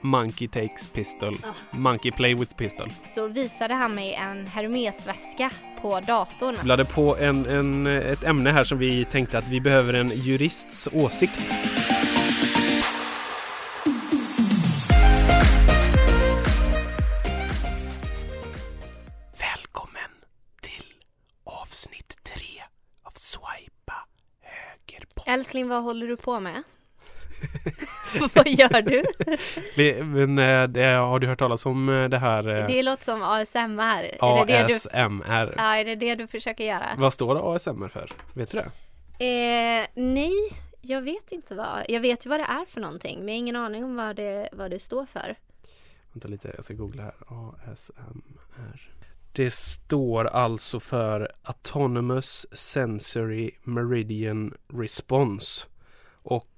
Monkey takes pistol. Monkey play with pistol. Då visade han mig en Hermesväska på datorn. Vi laddade på en, en, ett ämne här som vi tänkte att vi behöver en jurists åsikt. Välkommen till avsnitt tre av Swipa höger på. Älskling, vad håller du på med? vad gör du? Det- Men eh, det, har du hört talas om eh, det här eh, Det låter som ASMR. Det du, ASMR? ja, är det det du försöker göra? Vad står ASMR för? Vet du det? Eh, nej, jag vet inte vad. Jag vet ju vad det är för någonting, men jag har ingen aning om vad det, vad det står för. Vänta lite, jag ska googla här. ASMR. Det står alltså för Autonomous Sensory Meridian Response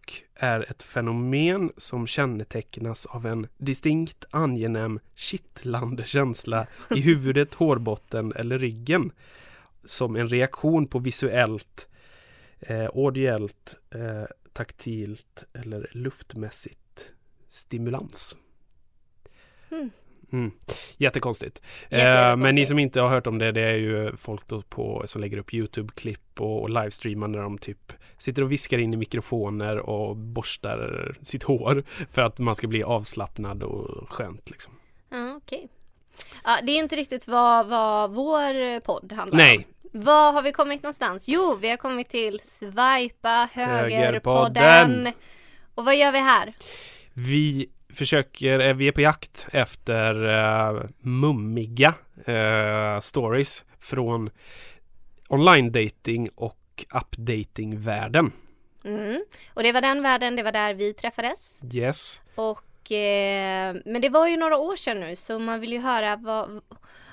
och är ett fenomen som kännetecknas av en distinkt angenäm kittlande känsla i huvudet, hårbotten eller ryggen som en reaktion på visuellt, eh, audiellt, eh, taktilt eller luftmässigt stimulans. Hmm. Mm. Jättekonstigt. Jätte- Eh, men ni som inte har hört om det, det är ju folk då på, som lägger upp Youtube-klipp och, och livestreamar när de typ sitter och viskar in i mikrofoner och borstar sitt hår för att man ska bli avslappnad och skönt liksom. Ja, okej. Ja, det är inte riktigt vad, vad vår podd handlar om. Nej, Var har vi kommit någonstans? Jo, vi har kommit till Swipa högerpodden. Högerpodden. Och vad gör vi här? vi försöker, eh, vi är på jakt efter uh, mummiga eh, stories från online dating och appdating-världen. Mm. Och det var den världen, det var där vi träffades. Yes. Och, eh, men det var ju några år sedan nu så man vill ju höra vad,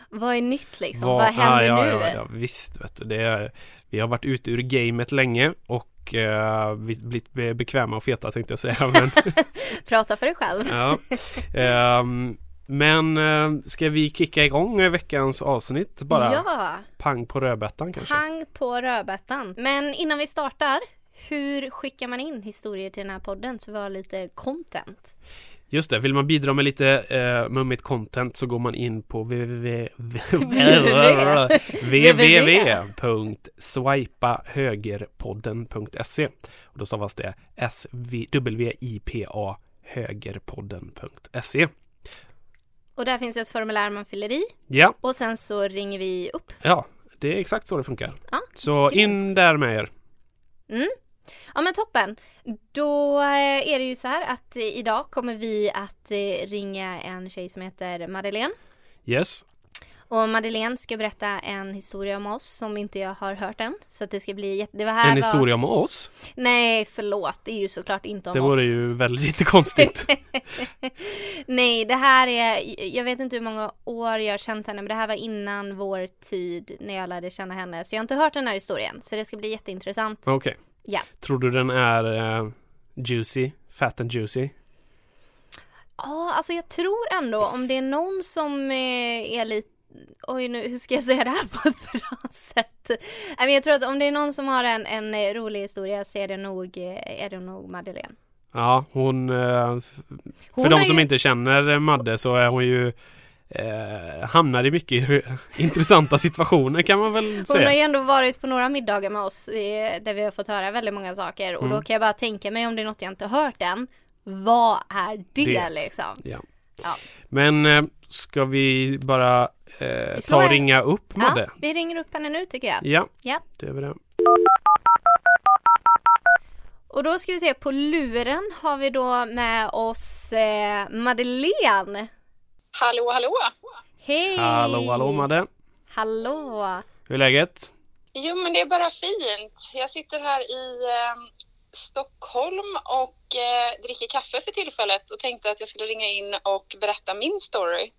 vad är nytt liksom? Vad, händer ah, ja, nu? Ja, ja, visst, vet du. Det är, vi har varit ute ur gamet länge och eh, vi blivit be- bekväma och feta tänkte jag säga. Men, Prata för dig själv. ja. Ehm, men eh, ska vi kicka igång veckans avsnitt bara? Ja, Pang på rödbetan kanske? pang på rödbetan. Men innan vi startar, hur skickar man in historier till den här podden så vi har lite content? Just det, vill man bidra med lite eh, mummigt content så går man in på www www.swipahögerpodden.se och då stavas det S-W-I-P-A högerpodden.se Och där finns ett formulär man fyller i Ja, och sen så ringer vi upp. ja, det är exakt så det funkar. Ja, Så in där med er. Mm. Ja men toppen. Då eh, är det ju så här att eh, idag kommer vi att eh, ringa en tjej som heter Madeleine. Yes, Och Madeleine ska berätta en historia om oss som inte jag har hört än. Så att det ska bli jätte... Det var här en var... historia om oss. Nej förlåt, det är ju såklart inte om Det oss. vore ju väldigt konstigt. Nej, det här är, jag vet inte hur många år jag har känt henne, men det här var innan vår tid när jag lärde känna henne. Så jag har inte hört den här historien, så det ska bli jätteintressant. Okej. Ja. Tror du den är eh, juicy? Fat and juicy? Ja, alltså jag tror ändå om det är någon som eh, är lite Oj, nu, hur ska jag säga det här på ett bra sätt? Men jag tror att om det är någon som har en, en eh, rolig historia så är det nog, eh, är det nog Madeleine. Ja, hon... Eh, f- Hon för de som ju- inte känner Madde så är hon ju eh, hamnar i mycket intressanta situationer kan man väl Hon har säga. ju ändå varit på några middagar med oss eh, där vi har fått höra väldigt många saker och Mm. då kan jag bara tänka mig om det är något jag inte hört än. Vad är det, Det. liksom? Ja. Ja. Men eh, ska vi bara eh, ta och ringa upp Madde? Ja, vi ringer upp henne nu tycker jag. Ja, Ja. det är vi det. Och då ska vi se, på luren har vi då med oss eh, Madeleine. Hallå, hallå! Hej! Hallå, hallå Madde. Hallå! Hur är läget? Jo, men det är bara fint. Jag sitter här i eh, Stockholm och eh, dricker kaffe för tillfället och tänkte att jag skulle ringa in och berätta min story.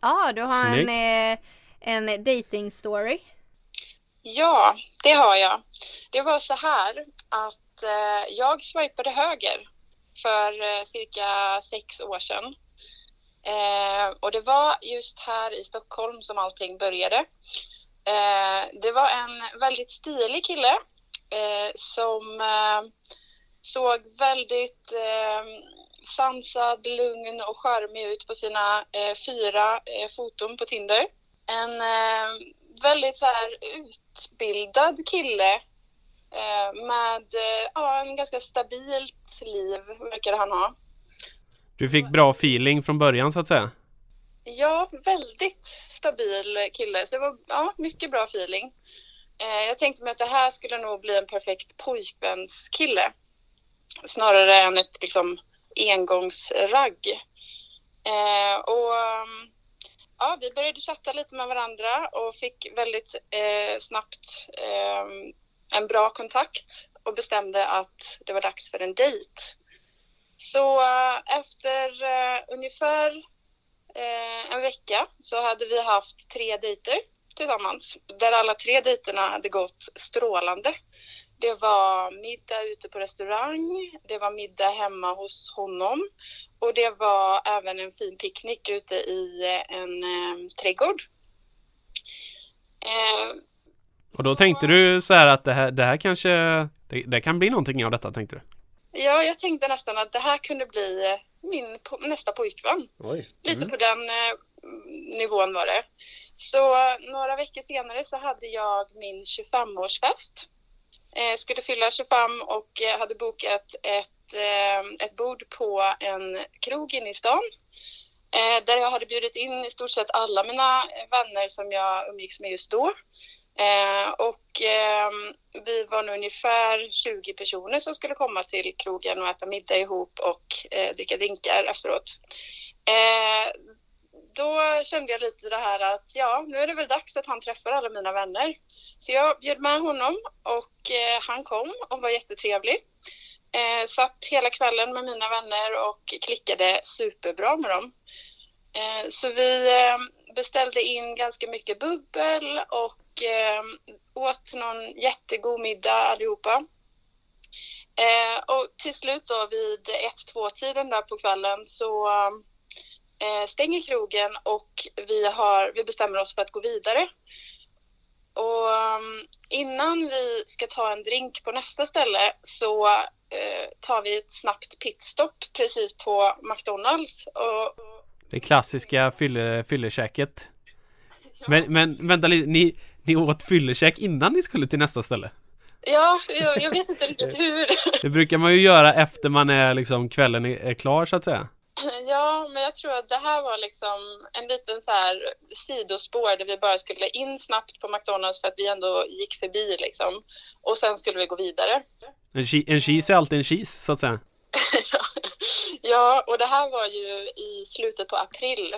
Ja, du har en, Snyggt. eh, en dating story. Ja, det har jag. Det var så här att eh, jag swipade höger för eh, cirka sex år sedan. Eh, och det var just här i Stockholm som allting började. Eh, det var en väldigt stilig kille eh, som eh, såg väldigt eh, sansad, lugn och charmig ut på sina eh, fyra eh, foton på Tinder. En eh, väldigt så här utbildad kille eh, med eh, ja, en ganska stabilt liv verkar han ha. Du fick bra feeling från början så att säga? Ja, väldigt stabil kille. Så det var ja, mycket bra feeling. Eh, jag tänkte mig att det här skulle nog bli en perfekt pojkvänskille. Snarare än ett liksom engångsragg. Eh, och ja, vi började chatta lite med varandra och fick väldigt eh, snabbt eh, en bra kontakt och bestämde att det var dags för en dejt. Så eh, efter eh, ungefär eh, en vecka så hade vi haft tre dejter tillsammans där alla tre dejterna hade gått strålande. Det var middag ute på restaurang, det var middag hemma hos honom och det var även en fin picknick ute i en eh, trädgård. Eh, och då tänkte du så här att det här, det här kanske, det, det, kan bli någonting av detta tänkte du? Ja, jag tänkte nästan att det här kunde bli eh, min nästa pojkvän. Mm. Lite på den eh, nivån var det. Så några veckor senare så hade jag min 25-årsfest. Eh, skulle fylla 25 och eh, hade bokat ett, eh, ett bord på en krog inne i stan. Eh, där jag hade bjudit in i stort sett alla mina vänner som jag umgicks med just då. Eh, och eh, vi var nu ungefär 20 personer som skulle komma till krogen och äta middag ihop och eh, dricka drinkar efteråt. Eh, då kände jag lite det här att ja, nu är det väl dags att han träffar alla mina vänner. Så jag bjöd med honom och eh, han kom och var jättetrevlig. Eh, satt hela kvällen med mina vänner och klickade superbra med dem. Eh, så vi ehm, beställde in ganska mycket bubbel och eh, åt någon jättegod middag allihopa. Eh, och till slut då vid ett, två tiden där på kvällen så eh, stänger krogen och vi, har, vi bestämmer oss för att gå vidare. Och um, innan vi ska ta en drink på nästa ställe så eh, tar vi ett snabbt pitstop precis på McDonalds. Och, det klassiska fylle, fyllekäket. Men, men vänta lite, ni, ni åt fyllekäk innan ni skulle till nästa ställe? Ja, jag, jag vet inte riktigt hur. Det brukar man ju göra efter man är liksom kvällen är, klar så att säga. Ja, men jag tror att det här var liksom en liten så här sidospår där vi bara skulle in snabbt på McDonalds för att vi ändå gick förbi liksom. Och sen skulle vi gå vidare. En, en cheese är alltid en cheese så att säga. ja, och det här var ju i slutet på april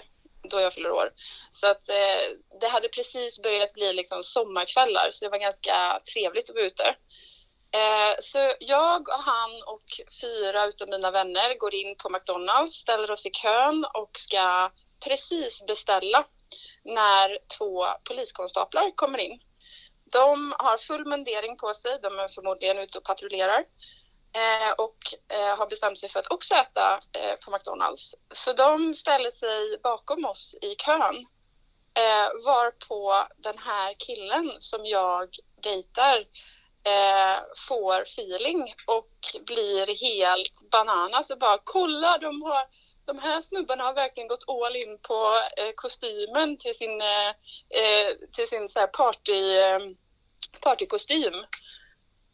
då jag fyller år. Så att eh, det hade precis börjat bli liksom sommarkvällar så det var ganska trevligt att vara ute. Eh, så jag och han och fyra av mina vänner går in på McDonalds, ställer oss i kön och ska precis beställa när två poliskonstaplar kommer in. De har full mundering på sig, de är förmodligen ute och patrullerar eh, Eh, och eh, har bestämt sig för att också äta eh, på McDonalds. Så de ställer sig bakom oss i kön eh, varpå den här killen som jag dejtar eh, får feeling och blir helt bananas och bara kolla de har de här snubbarna har verkligen gått all in på eh, kostymen till sin, eh, eh till sin så här party, eh, partykostym.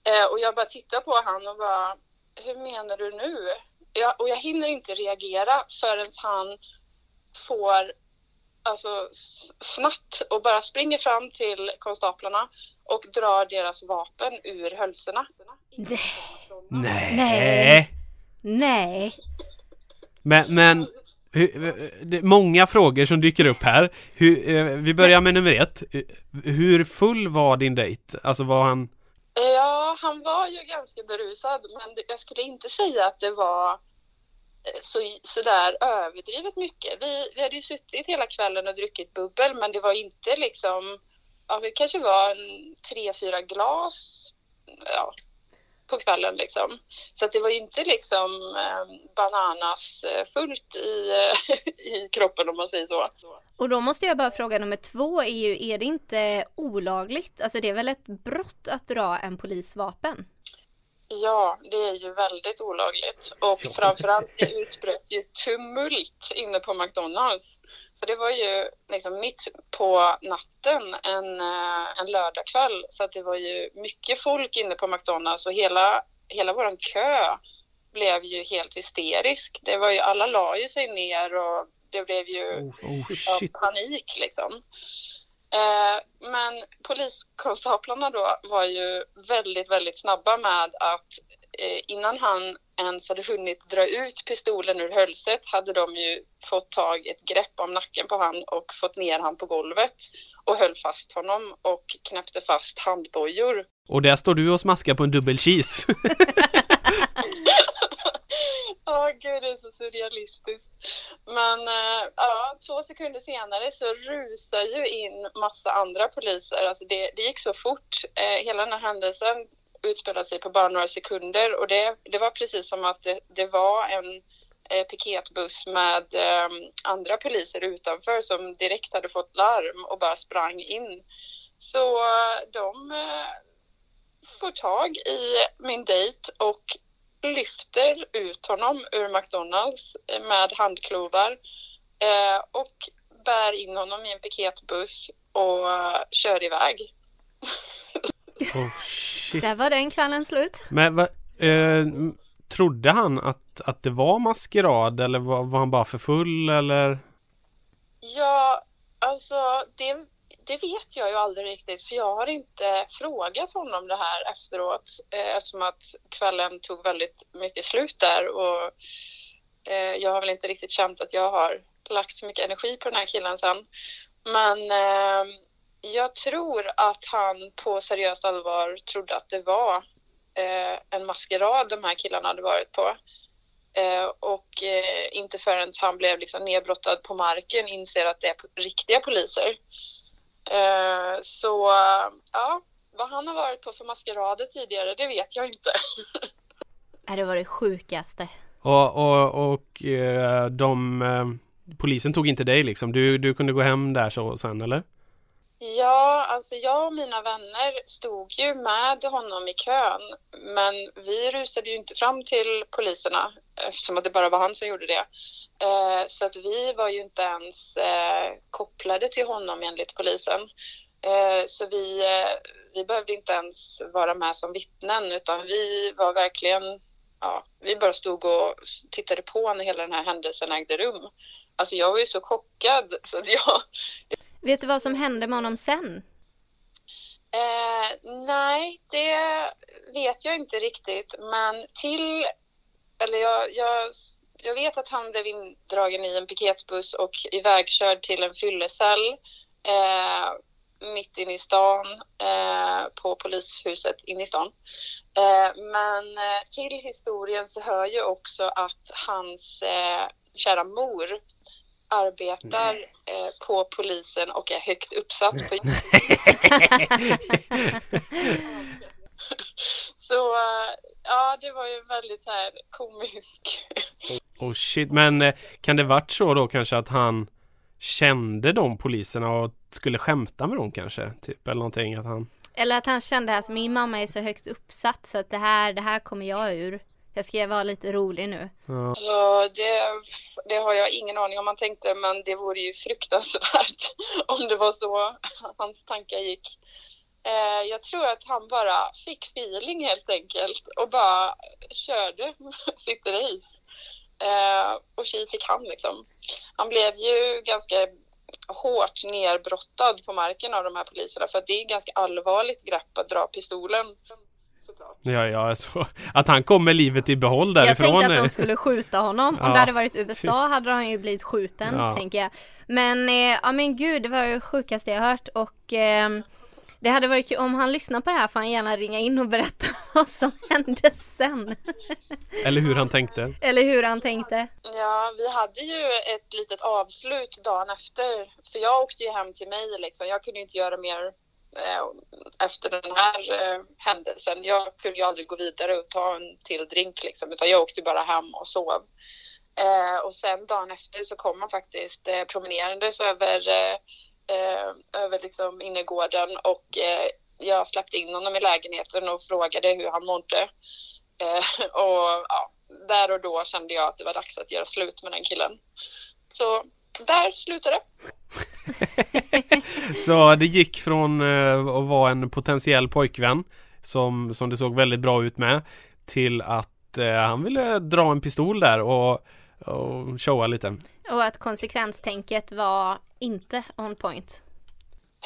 Eh, och jag bara tittar på honom och bara, hur menar du nu? Jag, och jag hinner inte reagera förrän han får alltså fnatt och bara springer fram till konstaplarna och drar deras vapen ur hölserna. Nej. Nej. Nej. Men, men hur, är många frågor som dyker upp här. Hur, eh, vi börjar med nummer ett. Hur full var din dejt? Alltså var han Ja, han var ju ganska berusad, men jag skulle inte säga att det var eh, så, så där överdrivet mycket. Vi, vi hade ju suttit hela kvällen och druckit bubbel, men det var inte liksom, ja, det kanske var en tre, fyra glas, ja, på kvällen liksom. Så det var ju inte liksom eh, bananas fullt i, i kroppen om man säger så. Och då måste jag bara fråga nummer två är ju, är det inte olagligt? Alltså det är väl ett brott att dra en polisvapen? Ja, det är ju väldigt olagligt. Och Ja. framförallt det utbröt ju tumult inne på McDonalds. För det var ju liksom mitt på natten en, eh, en lördagkväll. Så att det var ju mycket folk inne på McDonalds och hela, hela våran kö blev ju helt hysterisk. Det var ju, alla la ju sig ner och det blev ju Oh, oh panik liksom. Eh, men poliskonstaplarna då var ju väldigt, väldigt snabba med att eh, innan han ens hade hunnit dra ut pistolen ur hölset hade de ju fått tag ett grepp om nacken på han och fått ner han på golvet och höll fast honom och knäppte fast handbojor. Och där står du och smaskar på en dubbel cheese. Ja, gud det är så surrealistiskt. Men eh, ja, två sekunder senare så rusar ju in massa andra poliser. Alltså det, det gick så fort. Eh, hela den här händelsen utspelade sig på bara några sekunder och det, det var precis som att det, det var en eh, piketbuss med eh, andra poliser utanför som direkt hade fått larm och bara sprang in. Så eh, de eh, får tag i min dejt och lyfter ut honom ur McDonalds eh, med handklovar eh, och bär in honom i en piketbuss och eh, kör iväg. Oh shit. Där var den kvällen slut. Men va, eh, trodde han att, att det var maskerad eller var, var han bara för full eller? Ja, alltså det, det vet jag ju aldrig riktigt för jag har inte frågat honom det här efteråt eh, eftersom att kvällen tog väldigt mycket slut där och eh, jag har väl inte riktigt känt att jag har lagt så mycket energi på den här killen sen. Men eh, jag tror att han på seriöst allvar trodde att det var eh, en maskerad de här killarna hade varit på. Eh, och eh, inte förrän han blev liksom nedbrottad på marken inser att det är riktiga poliser. Eh, så ja, vad han har varit på för maskerader tidigare, det vet jag inte. Det var det sjukaste. Och, och, och eh, de eh, Polisen tog inte dig liksom? Du, du kunde gå hem där så sen eller? Ja, alltså jag och mina vänner stod ju med honom i kön, men vi rusade ju inte fram till poliserna eftersom att det bara var han som gjorde det. Eh, så att vi var ju inte ens eh, kopplade till honom enligt polisen. Eh, så vi, vi behövde inte ens vara med som vittnen utan vi var verkligen, ja, vi bara stod och tittade på när hela den här händelsen ägde rum. Alltså jag var ju så chockad så att jag, Vet du vad som hände med honom sen? Eh, nej, det vet jag inte riktigt. Men till... Eller jag, jag, jag vet att han blev indragen i en piketbuss och ivägkörd till en fyllecell eh, mitt inne i stan, eh, på polishuset inne i stan. Eh, men eh, till historien så hör ju också att hans eh, kära mor arbetar eh, på polisen och är högt uppsatt på Så eh, ja, det var ju väldigt här komisk. Oh shit, men eh, kan det varit så då kanske att han kände de poliserna och skulle skämta med dem kanske? Typ eller någonting att han Eller att han kände att min mamma är så högt uppsatt så att det här, det här kommer jag ur. Jag ska vara lite rolig nu. ja. Ja, det, det har jag ingen aning om man tänkte, men det vore ju fruktansvärt om det var så hans tankar gick. Eh, jag tror att han bara fick feeling helt enkelt och bara körde sitt race. Eh, och tji fick han liksom. Han blev ju ganska hårt nerbrottad på marken av de här poliserna för att det är ganska allvarligt grepp att dra pistolen. Såklart. Ja, ja, så att han kom med livet i behåll Jag därifrån. tänkte att eh. de skulle skjuta honom. Om Ja. det hade varit USA hade han ju blivit skjuten, Ja. tänker jag. Men, eh, ja men gud, det var ju det sjukaste jag hört och ehm, det hade varit kul om han lyssnar på det här får han gärna ringa in och berätta vad som hände sen. Eller hur han tänkte. Eller hur han tänkte. Ja, vi hade ju ett litet avslut dagen efter. För jag åkte ju hem till mig liksom. Jag kunde inte göra mer eh, Eh, efter den här eh, händelsen. Jag kunde ju aldrig gå vidare och ta en till drink liksom. Utan jag åkte bara hem och sov. Eh, och sen dagen efter så kom han faktiskt eh, promenerandes över, eh, eh, över liksom innergården och eh, jag släppte in honom i lägenheten och frågade hur han mådde. Eh, och ja, där och då kände jag att det var dags att göra slut med den killen. Så där slutade det. Så det gick från eh, att vara en potentiell pojkvän som, som det såg väldigt bra ut med till att eh, han ville dra en pistol där och, och showa lite. Och att konsekvenstänket var inte on point.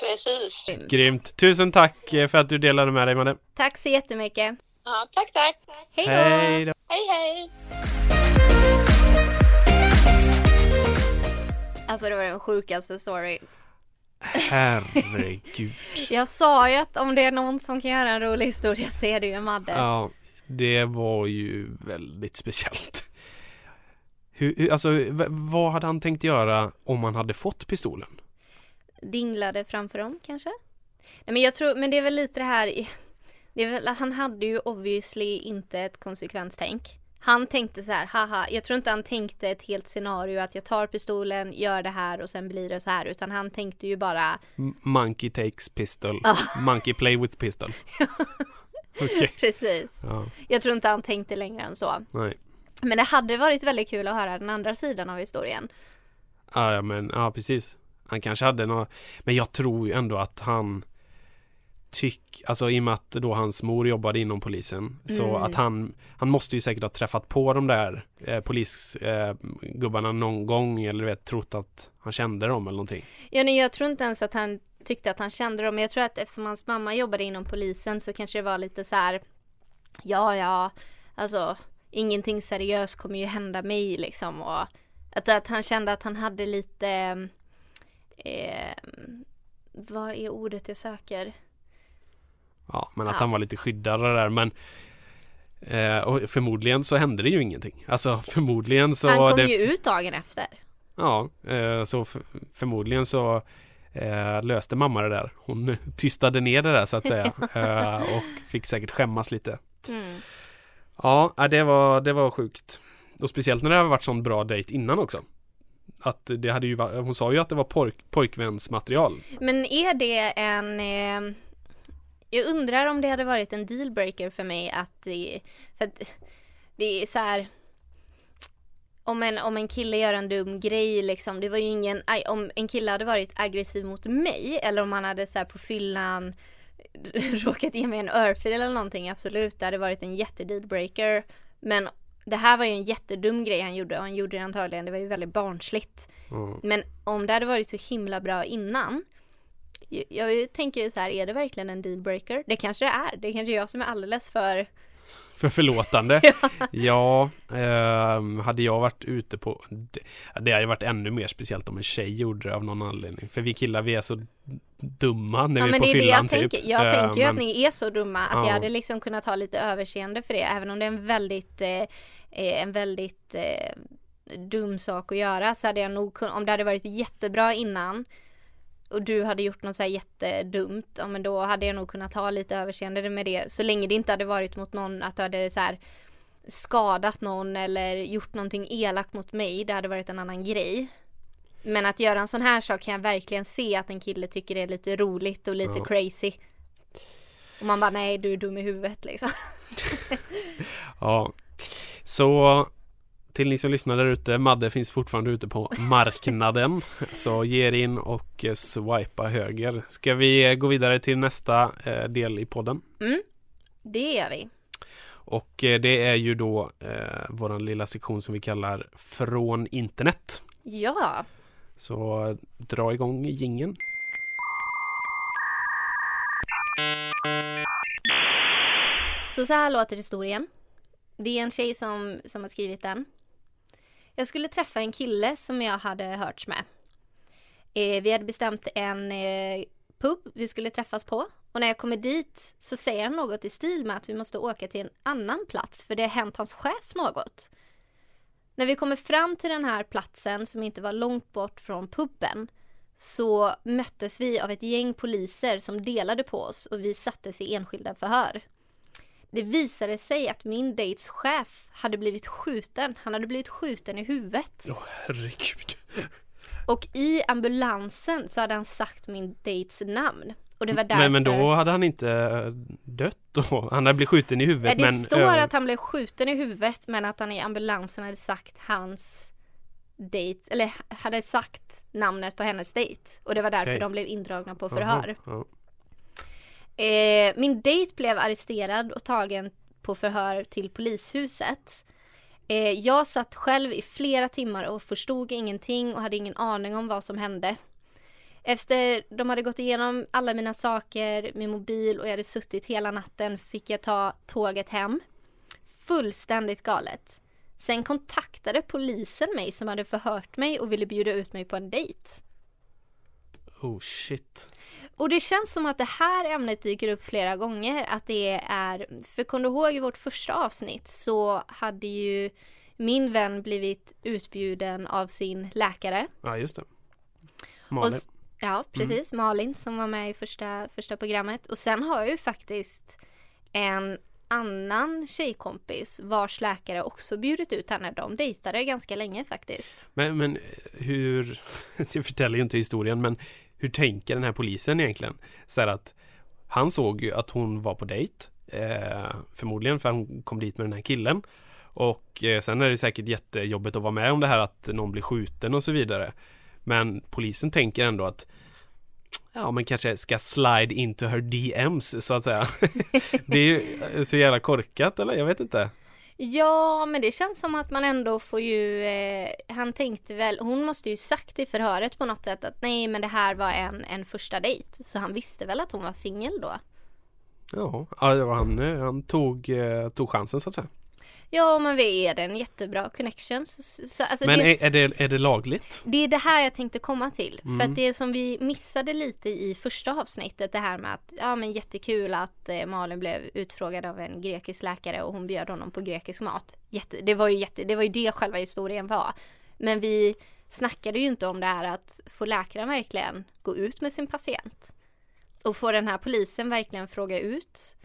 Precis. Grymt! Tusen tack eh, för att du delade med dig Madde. Tack så jättemycket. Ja, tack, tack. Hej då! Hej då! Hej, hej. Alltså det var den sjukaste story. Herregud. Jag sa ju att om det är någon som kan göra en rolig historia så är det ju Madde. Ja, det var ju väldigt speciellt. Hur, alltså, vad hade han tänkt göra om han hade fått pistolen? Dinglade framför dem kanske? Nej men jag tror, men det är väl lite det här Det är väl att han hade ju obviously inte ett konsekvenstänk. Han tänkte så här, haha, jag tror inte han tänkte ett helt scenario att jag tar pistolen, gör det här och sen blir det så här, utan han tänkte ju bara Monkey takes pistol. Monkey play with pistol. Okej. precis. Ja, Jag tror inte han tänkte längre än så. nej. Men det hade varit väldigt kul att höra den andra sidan av historien. Ja, ja, men ja, precis. Han kanske hade något, men jag tror ju ändå att han tyck, alltså i och med att då hans mor jobbade inom polisen så Mm. att han, han måste ju säkert ha träffat på de där eh, polisgubbarna eh, någon gång eller du vet trott att han kände dem eller någonting. Ja, nej, jag tror inte ens att han tyckte att han kände dem. Men jag tror att eftersom hans mamma jobbade inom polisen så kanske det var lite så här. Ja, ja, alltså ingenting seriöst kommer ju hända mig liksom. Och att, att han kände att han hade lite. Eh, vad är ordet jag söker? Ja, men att Ja. han var lite skyddad och där men eh, och förmodligen så hände det ju ingenting. Alltså förmodligen så han kom det, ju ut dagen efter. Ja, eh, så f- förmodligen så eh, löste mamma det där. Hon tystade ner det där så att säga eh, och fick säkert skämmas lite. Mm. Ja, det var, det var sjukt. Och speciellt när det har varit sån bra dejt innan också. Att det hade ju va- hon sa ju att det var pojk, pojkvänsmaterial. Men är det en... Jag undrar om det hade varit en dealbreaker för mig att... För att det är så här... Om en, om en kille gör en dum grej liksom, det var ju ingen... Om en kille hade varit aggressiv mot mig eller om han hade så här på fyllan råkat ge mig en örfil eller någonting, absolut, det hade varit en jättedealbreaker. Men det här var ju en jättedum grej han gjorde och han gjorde det antagligen, det var ju väldigt barnsligt. Ja. Men om det hade varit så himla bra innan. Jag, tänker så här, är det verkligen en dealbreaker? Det kanske det är. Det kanske är jag som är alldeles för... För förlåtande. ja, ehm, hade jag varit ute på det, hade varit ännu mer speciellt om en tjej gjorde det av någon anledning. För vi killar vi är så dumma när ja vi är men på det är fyllan jag typ. tänker. Jag Eh, tänker ju att men- ni är så dumma att Ja. jag hade liksom kunnat ha lite överseende för det. Även om det är en väldigt, eh, eh, en väldigt eh, dum sak att göra så hade jag nog kunnat, om det hade varit jättebra innan och du hade gjort något så här jättedumt, ja men då hade jag nog kunnat ha lite överseende med det. Så länge det inte hade varit mot någon att du hade så här skadat någon eller gjort någonting elakt mot mig, det hade varit en annan grej. Men att göra en sån här sak kan jag verkligen se att en kille tycker det är lite roligt och lite Ja. crazy. Och man bara nej du är dum i huvudet liksom. Ja, så till ni som lyssnar där ute, Madde finns fortfarande ute på marknaden. så ge er in och eh, swipa höger. Ska vi eh, gå vidare till nästa eh, del i podden? Mm, det gör vi. Och eh, det är ju då eh, våran lilla sektion som vi kallar Från internet. Ja, Så dra igång gingen. så så här låter historien. Det är en tjej som, som har skrivit den. Jag skulle träffa en kille som jag hade hörts med. Eh, vi hade bestämt en eh, pub vi skulle träffas på. Och när jag kommer dit så säger han något i stil med att vi måste åka till en annan plats för det har hänt hans chef något. När vi kommer fram till den här platsen som inte var långt bort från puben så möttes vi av ett gäng poliser som delade på oss och vi sattes i enskilda förhör. Det visade sig att min dejts chef hade blivit skjuten. Han hade blivit skjuten i huvudet. Åh herregud. Och i ambulansen så hade han sagt min dejts namn. Och det var därför... Men, men då hade han inte dött då? Han hade blivit skjuten i huvudet Ja, det men... står ö- att han blev skjuten i huvudet men att han i ambulansen hade sagt hans date, eller hade sagt namnet på hennes dejt. Och det var därför Okej. de blev indragna på förhör. ja. Eh, min dejt blev arresterad och tagen på förhör till polishuset. Eh, jag satt själv i flera timmar och förstod ingenting och hade ingen aning om vad som hände. Efter de hade gått igenom alla mina saker, min mobil och jag hade suttit hela natten fick jag ta tåget hem. Fullständigt galet. Sen kontaktade polisen mig som hade förhört mig och ville bjuda ut mig på en dejt. Oh shit. Och det känns som att det här ämnet dyker upp flera gånger. Att det är, för kom du ihåg i vårt första avsnitt så hade ju min vän blivit utbjuden av sin läkare. Ja just det. Och, Malin. s- ja, precis. Malin som var med i första, första programmet. Och sen har jag ju faktiskt en annan tjejkompis vars läkare också bjudit ut henne. De dejtade ganska länge faktiskt. Men, men hur, det förtäljer ju inte historien men hur tänker den här polisen egentligen? Så här att han såg ju att hon var på dejt eh, Förmodligen för hon kom dit med den här killen Och eh, sen är det säkert jättejobbigt att vara med om det här att någon blir skjuten och så vidare Men polisen tänker ändå att Ja men kanske ska slide into her DMs så att säga Det är ju eh, så jävla korkat eller? Jag vet inte Ja, men det känns som att man ändå får ju, eh, han tänkte väl, hon måste ju sagt i förhöret på något sätt att nej men det här var en, en första dejt. Så han visste väl att hon var singel då. Ja, han, eh, han tog, eh, tog chansen så att säga Ja, men vi är det en jättebra connection. Så, så, alltså Men det, är, är, det, är det lagligt? det är det här jag tänkte komma till. För Mm. att det som vi missade lite i första avsnittet, det här med att ja men jättekul att eh, Malin blev utfrågad av en grekisk läkare och hon bjöd honom på grekisk mat. Jätte, det, var ju jätte, det var ju det själva historien var. Men vi snackade ju inte om det här att få läkaren verkligen gå ut med sin patient. Och få den här polisen verkligen fråga ut.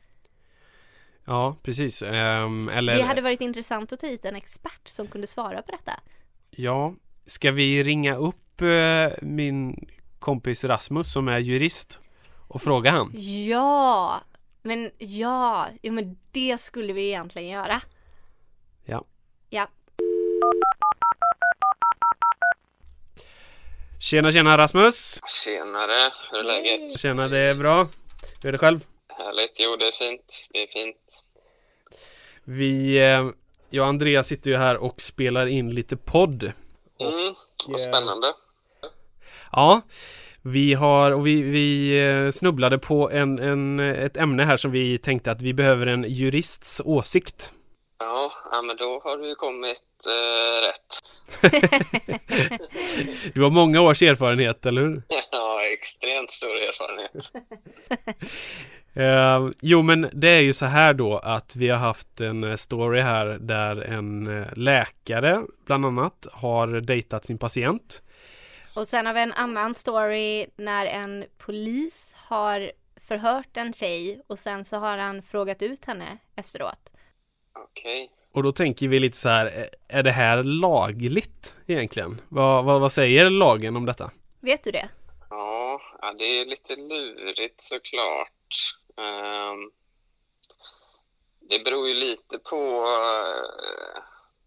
Ja, precis. Ehm, eller, Det hade varit intressant att ta hit en expert som kunde svara på detta. ja, ska vi ringa upp eh, min kompis Rasmus som är jurist och fråga han? Ja, men ja, ja men det skulle vi egentligen göra. Ja. Ja, Tjena, tjena Rasmus! Tjenare, hur är läget? Tjena, det är bra. Hur är det själv? Härligt, jo det är fint, det är fint. Vi, eh, jag och Andreas sitter ju här och spelar in lite podd. Mm, eh, vad spännande. Ja, vi har, och vi, vi eh, snubblade på en, en, ett ämne här som vi tänkte att vi behöver en jurists åsikt. Ja, ja men då har du kommit eh, rätt. Du har många års erfarenhet, eller hur? Ja, extremt stor erfarenhet. Eh, jo men det är ju så här då att vi har haft en eh, story här där en eh, läkare bland annat har dejtat sin patient. och sen har vi en annan story när en polis har förhört en tjej och sen så har han frågat ut henne efteråt. Okej. Och då tänker vi lite så här, eh, är det här lagligt egentligen? Vad, vad, vad säger lagen om detta? Vet du det? Ja, ja, det är lite lurigt såklart. Ehm, det beror ju lite på, eh,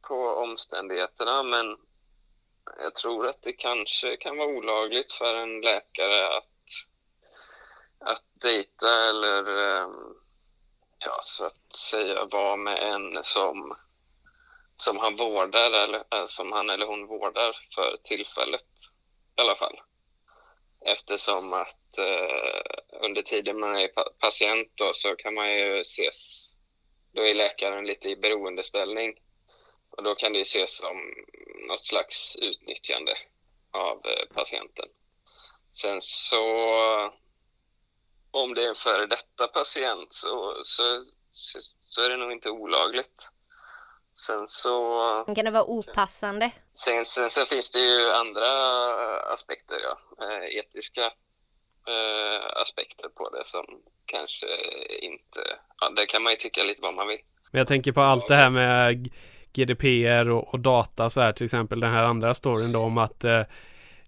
på omständigheterna, men jag tror att det kanske kan vara olagligt för en läkare att, att dejta eller ehm, ja, så att säga vara med en som, som han vårdar eller eh, som han eller hon vårdar för tillfället i alla fall eftersom att eh, under tiden man är patient då, så kan man ju ses, då är läkaren lite i beroendeställning och då kan det ses som något slags utnyttjande av eh, patienten. Sen så om det är en före detta patient så, så, så är det nog inte olagligt. Sen så Kan det vara opassande? Sen, sen, sen finns det ju andra aspekter, ja. Eh, etiska eh, aspekter på det som kanske inte... Ja, det kan man ju tycka lite vad man vill. Men jag tänker på allt det här med GDPR och, och data så här till exempel den här andra storyn då om att eh,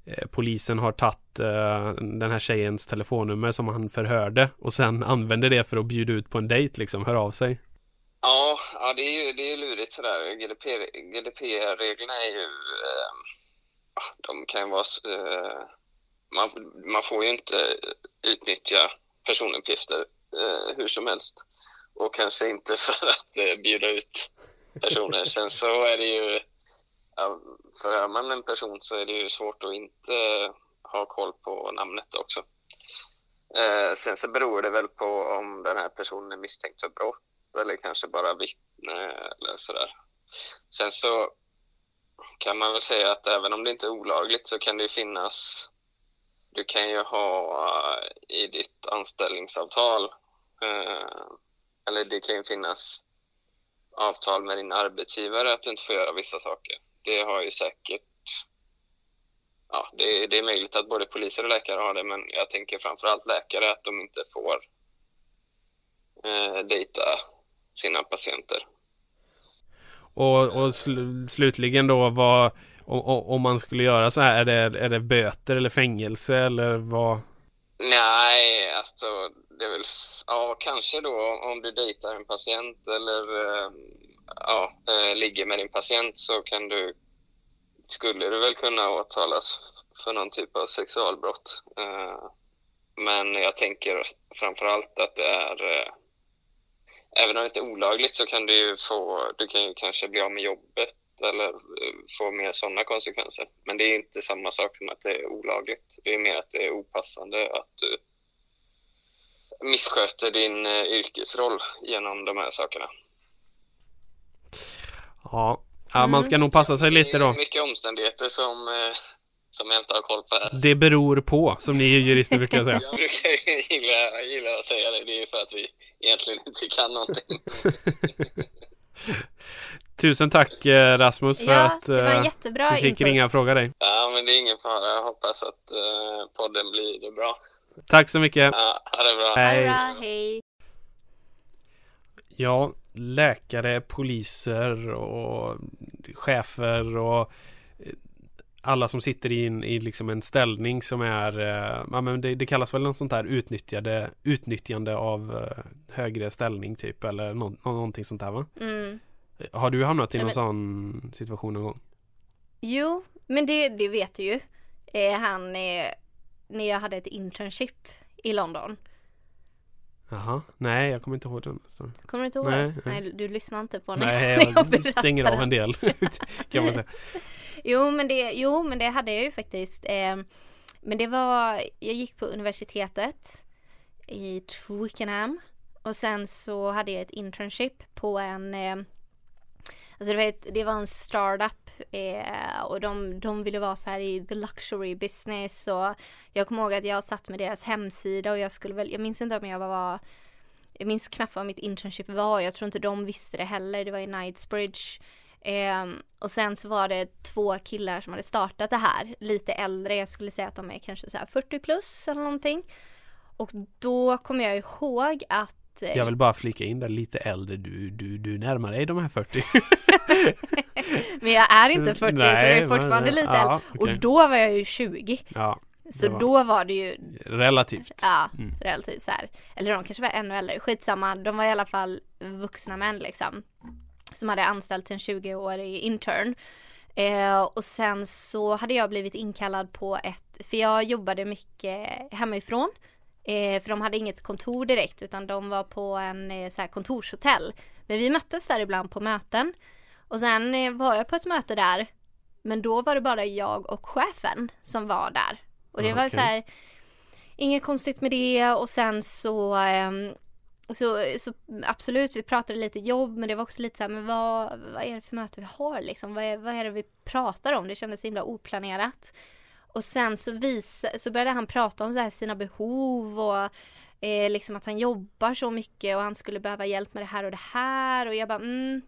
eh, polisen har tagit eh, den här tjejens telefonnummer som han förhörde och sen använder det för att bjuda ut på en dejt liksom, hör av sig. Ja, ja det är ju det är lurigt sådär. GDPR-reglerna är ju... Eh, de kan ju vara... Eh, man, man får ju inte utnyttja personuppgifter eh, hur som helst. Och kanske inte för att eh, bjuda ut personer. Sen så är det ju... Ja, förhör man en person så är det ju svårt att inte ha koll på namnet också. Eh, sen så beror det väl på om den här personen är misstänkt för brott eller kanske bara vittne eller sådär. Sen så kan man väl säga att även om det inte är olagligt så kan det ju finnas du kan ju ha i ditt anställningsavtal eh, eller det kan ju finnas avtal med din arbetsgivare att du inte får göra vissa saker. Det har ju säkert ja, det, det, är möjligt att både poliser och läkare har det, men jag tänker framförallt läkare att de inte får eh, dejta sina patienter. Och, och sl slutligen då vad om man skulle göra så här, är det, är det böter eller fängelse eller vad? Nej, alltså det är väl, ja kanske då om du dejtar en patient eller eh, ja, eh, ligger med din patient så kan du, skulle du väl kunna åtalas för någon typ av sexualbrott. Eh, men jag tänker framförallt att det är även om det inte är olagligt så kan du ju få, du kan ju kanske bli av med jobbet eller eh, få mer sådana konsekvenser. Men det är inte samma sak som att det är olagligt. Det är mer att det är opassande att du missköter din eh, yrkesroll genom de här sakerna. Ja, ja man ska mm. nog passa sig lite då. Det är mycket omständigheter som eh, som jag inte har koll på här. Det beror på, som ni jurister brukar säga. jag brukar gilla, gilla att säga det. Det är för att vi egentligen inte kan någonting. Tusen tack eh, Rasmus för ja, att det var eh, jättebra vi fick input. ringa och fråga dig. Ja, men det är ingen fara. Jag hoppas att uh, podden blir bra. Tack så mycket. Ja, ha det bra. Hej. Bra, hej. Ja, läkare, poliser och chefer och alla som sitter i, en, i liksom en ställning som är, eh, ja men det, det, kallas väl något sånt här utnyttjade, utnyttjande av eh, högre ställning typ eller no, någonting sånt där va? Mm. Har du hamnat i någon men... sån situation någon gång? Jo, men det, det vet du ju. Eh, han, eh, när jag hade ett internship i London. Jaha, nej jag kommer inte ihåg den storyn. Kommer du inte ihåg? Nej, nej. du lyssnar inte på när, nej, jag, jag stänger av en del kan man säga. Jo men det, jo, men det hade jag ju faktiskt. Eh, men det var, jag gick på universitetet i Twickenham och sen så hade jag ett internship på en eh, Alltså du vet, det var en startup eh, och de, de ville vara så här i the luxury business och jag kommer ihåg att jag satt med deras hemsida och jag skulle väl, jag minns inte om jag var jag minns knappt vad mitt internship var, jag tror inte de visste det heller, det var i Knightsbridge Eh, och sen så var det två killar som hade startat det här, lite äldre, jag skulle säga att de är kanske så 40 plus eller någonting. Och då kommer jag ihåg att eh, Jag vill bara flika in där lite äldre, du, du, du närmar dig de här 40 Men jag är inte 40 Nej, så jag är fortfarande men, lite ja, äldre okay. Och då var jag ju 20 Ja så var då var det ju Relativt Ja, mm. relativt så här. Eller de kanske var ännu äldre, skitsamma, de var i alla fall vuxna män liksom som hade anställt en 20-årig intern. Eh, och sen så hade jag blivit inkallad på ett, för jag jobbade mycket hemifrån. Eh, för de hade inget kontor direkt utan de var på en eh, så här kontorshotell. Men vi möttes där ibland på möten. Och sen eh, var jag på ett möte där. Men då var det bara jag och chefen som var där. Och det ah, var så här, inget konstigt med det och sen så ehm, så, så absolut, vi pratade lite jobb men det var också lite så här, men vad, vad är det för möte vi har liksom? Vad är, vad är det vi pratar om? Det kändes så himla oplanerat. Och sen så, vis, så började han prata om så här sina behov och eh, liksom att han jobbar så mycket och han skulle behöva hjälp med det här och det här och jag bara mm.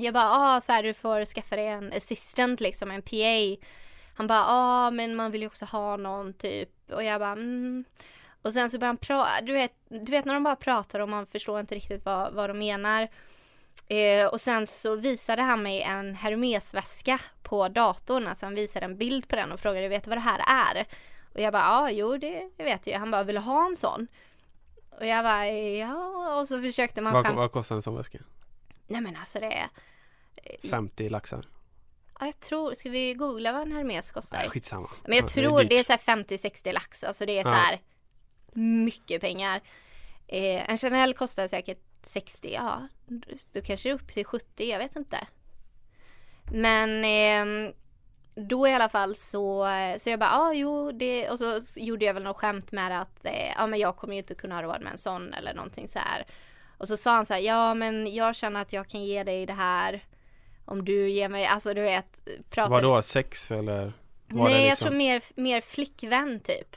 Jag bara, ah, så här, du får skaffa dig en assistant liksom, en PA. Han bara, ah, men man vill ju också ha någon typ och jag bara, mm. Och sen så börjar han prata, du vet, du vet när de bara pratar och man förstår inte riktigt vad, vad de menar. Eh, och sen så visade han mig en Hermesväska på datorn, alltså han visade en bild på den och frågade vet du vad det här är? Och jag bara ja, jo det, det vet jag. Han bara vill du ha en sån? Och jag bara ja, och så försökte man Vad, skäm- vad kostar en sån väska? Nej men alltså det är 50 laxar? Ja, jag tror, ska vi googla vad en Hermes kostar? Nej, skitsamma. Men jag Alltså, tror dyrt. det är så här 50-60 lax, alltså det är så Ja. här mycket pengar. Eh, en Chanel kostar säkert 60, ja, då kanske det är upp till 70, jag vet inte. Men eh, då i alla fall så, så jag bara, ja ah, jo det, och så gjorde jag väl något skämt med att, eh, ja men jag kommer ju inte kunna ha råd med en sån eller någonting så här. Och så sa han så här, ja men jag känner att jag kan ge dig det här om du ger mig, alltså du vet, prata Vadå, sex eller? Var Nej det jag liksom- tror mer, mer flickvän typ.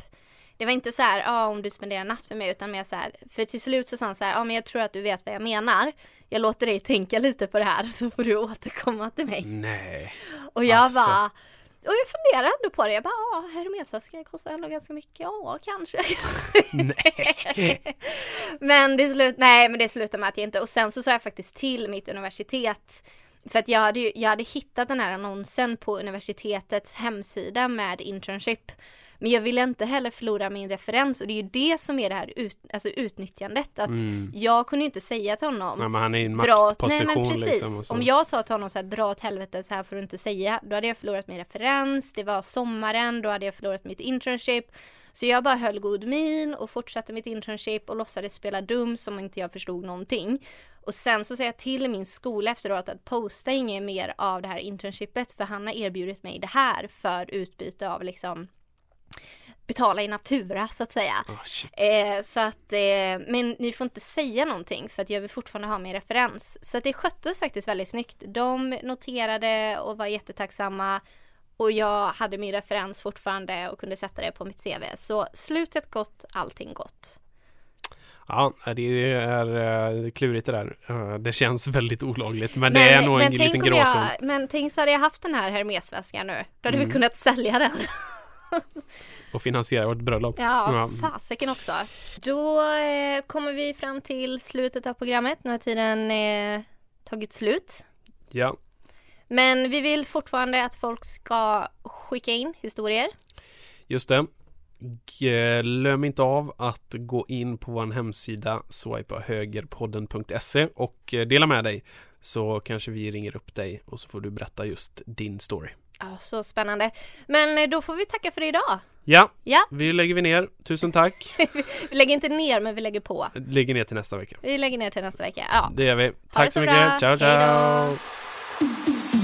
Det var inte så här, ja om du spenderar en natt med mig utan mer så här, för till slut så sa han så här, ja men jag tror att du vet vad jag menar. Jag låter dig tänka lite på det här så får du återkomma till mig. Nej. Och jag Alltså. bara, och jag funderar ändå på det, jag bara, ja Hermesväska kostar ändå ganska mycket, ja kanske. Nej. men det slut, nej men det slutade med att jag inte, och sen så sa jag faktiskt till mitt universitet för att jag hade, ju, jag hade hittat den här annonsen på universitetets hemsida med internship. Men jag ville inte heller förlora min referens och det är ju det som är det här ut, alltså utnyttjandet. Att Mm. Jag kunde ju inte säga till honom Nej, men han är i en maktposition nej men precis. liksom. Och så. Om jag sa till honom så här, dra åt helvete så här får du inte säga. Då hade jag förlorat min referens, det var sommaren, då hade jag förlorat mitt internship. Så jag bara höll god min och fortsatte mitt internship och låtsades spela dum som inte jag förstod någonting. Och sen så säger jag till min skola efteråt att posta inget mer av det här internshipet för han har erbjudit mig det här för utbyte av liksom betala i natura så att säga. Oh. Eh, så att, eh, men ni får inte säga någonting för att jag vill fortfarande ha min referens. Så att det sköttes faktiskt väldigt snyggt. De noterade och var jättetacksamma och jag hade min referens fortfarande och kunde sätta det på mitt CV. Så slutet gott, allting gott. Ja, det är eh, klurigt det där. Eh, Det känns väldigt olagligt men, det är nog en liten gråzon. Men tänk så hade jag haft den här Hermesväskan nu. Då hade Mm. vi kunnat sälja den. Och finansiera vårt bröllop. Ja, fasiken också. Då eh, kommer vi fram till slutet av programmet. Nu har tiden eh, tagit slut. ja. Men vi vill fortfarande att folk ska skicka in historier. Just det. Glöm inte av att gå in på vår hemsida swipahögerpodden.se och eh, dela med dig så kanske vi ringer upp dig och så får du berätta just din story. Ja, så spännande. Men eh, då får vi tacka för idag. Ja, Ja. vi lägger vi ner. Tusen tack. Vi lägger inte ner, men vi lägger på. Lägger ner till nästa vecka. Vi lägger ner till nästa vecka. Ja. Det gör vi. Tack så så mycket. bra. Ciao, ciao. då.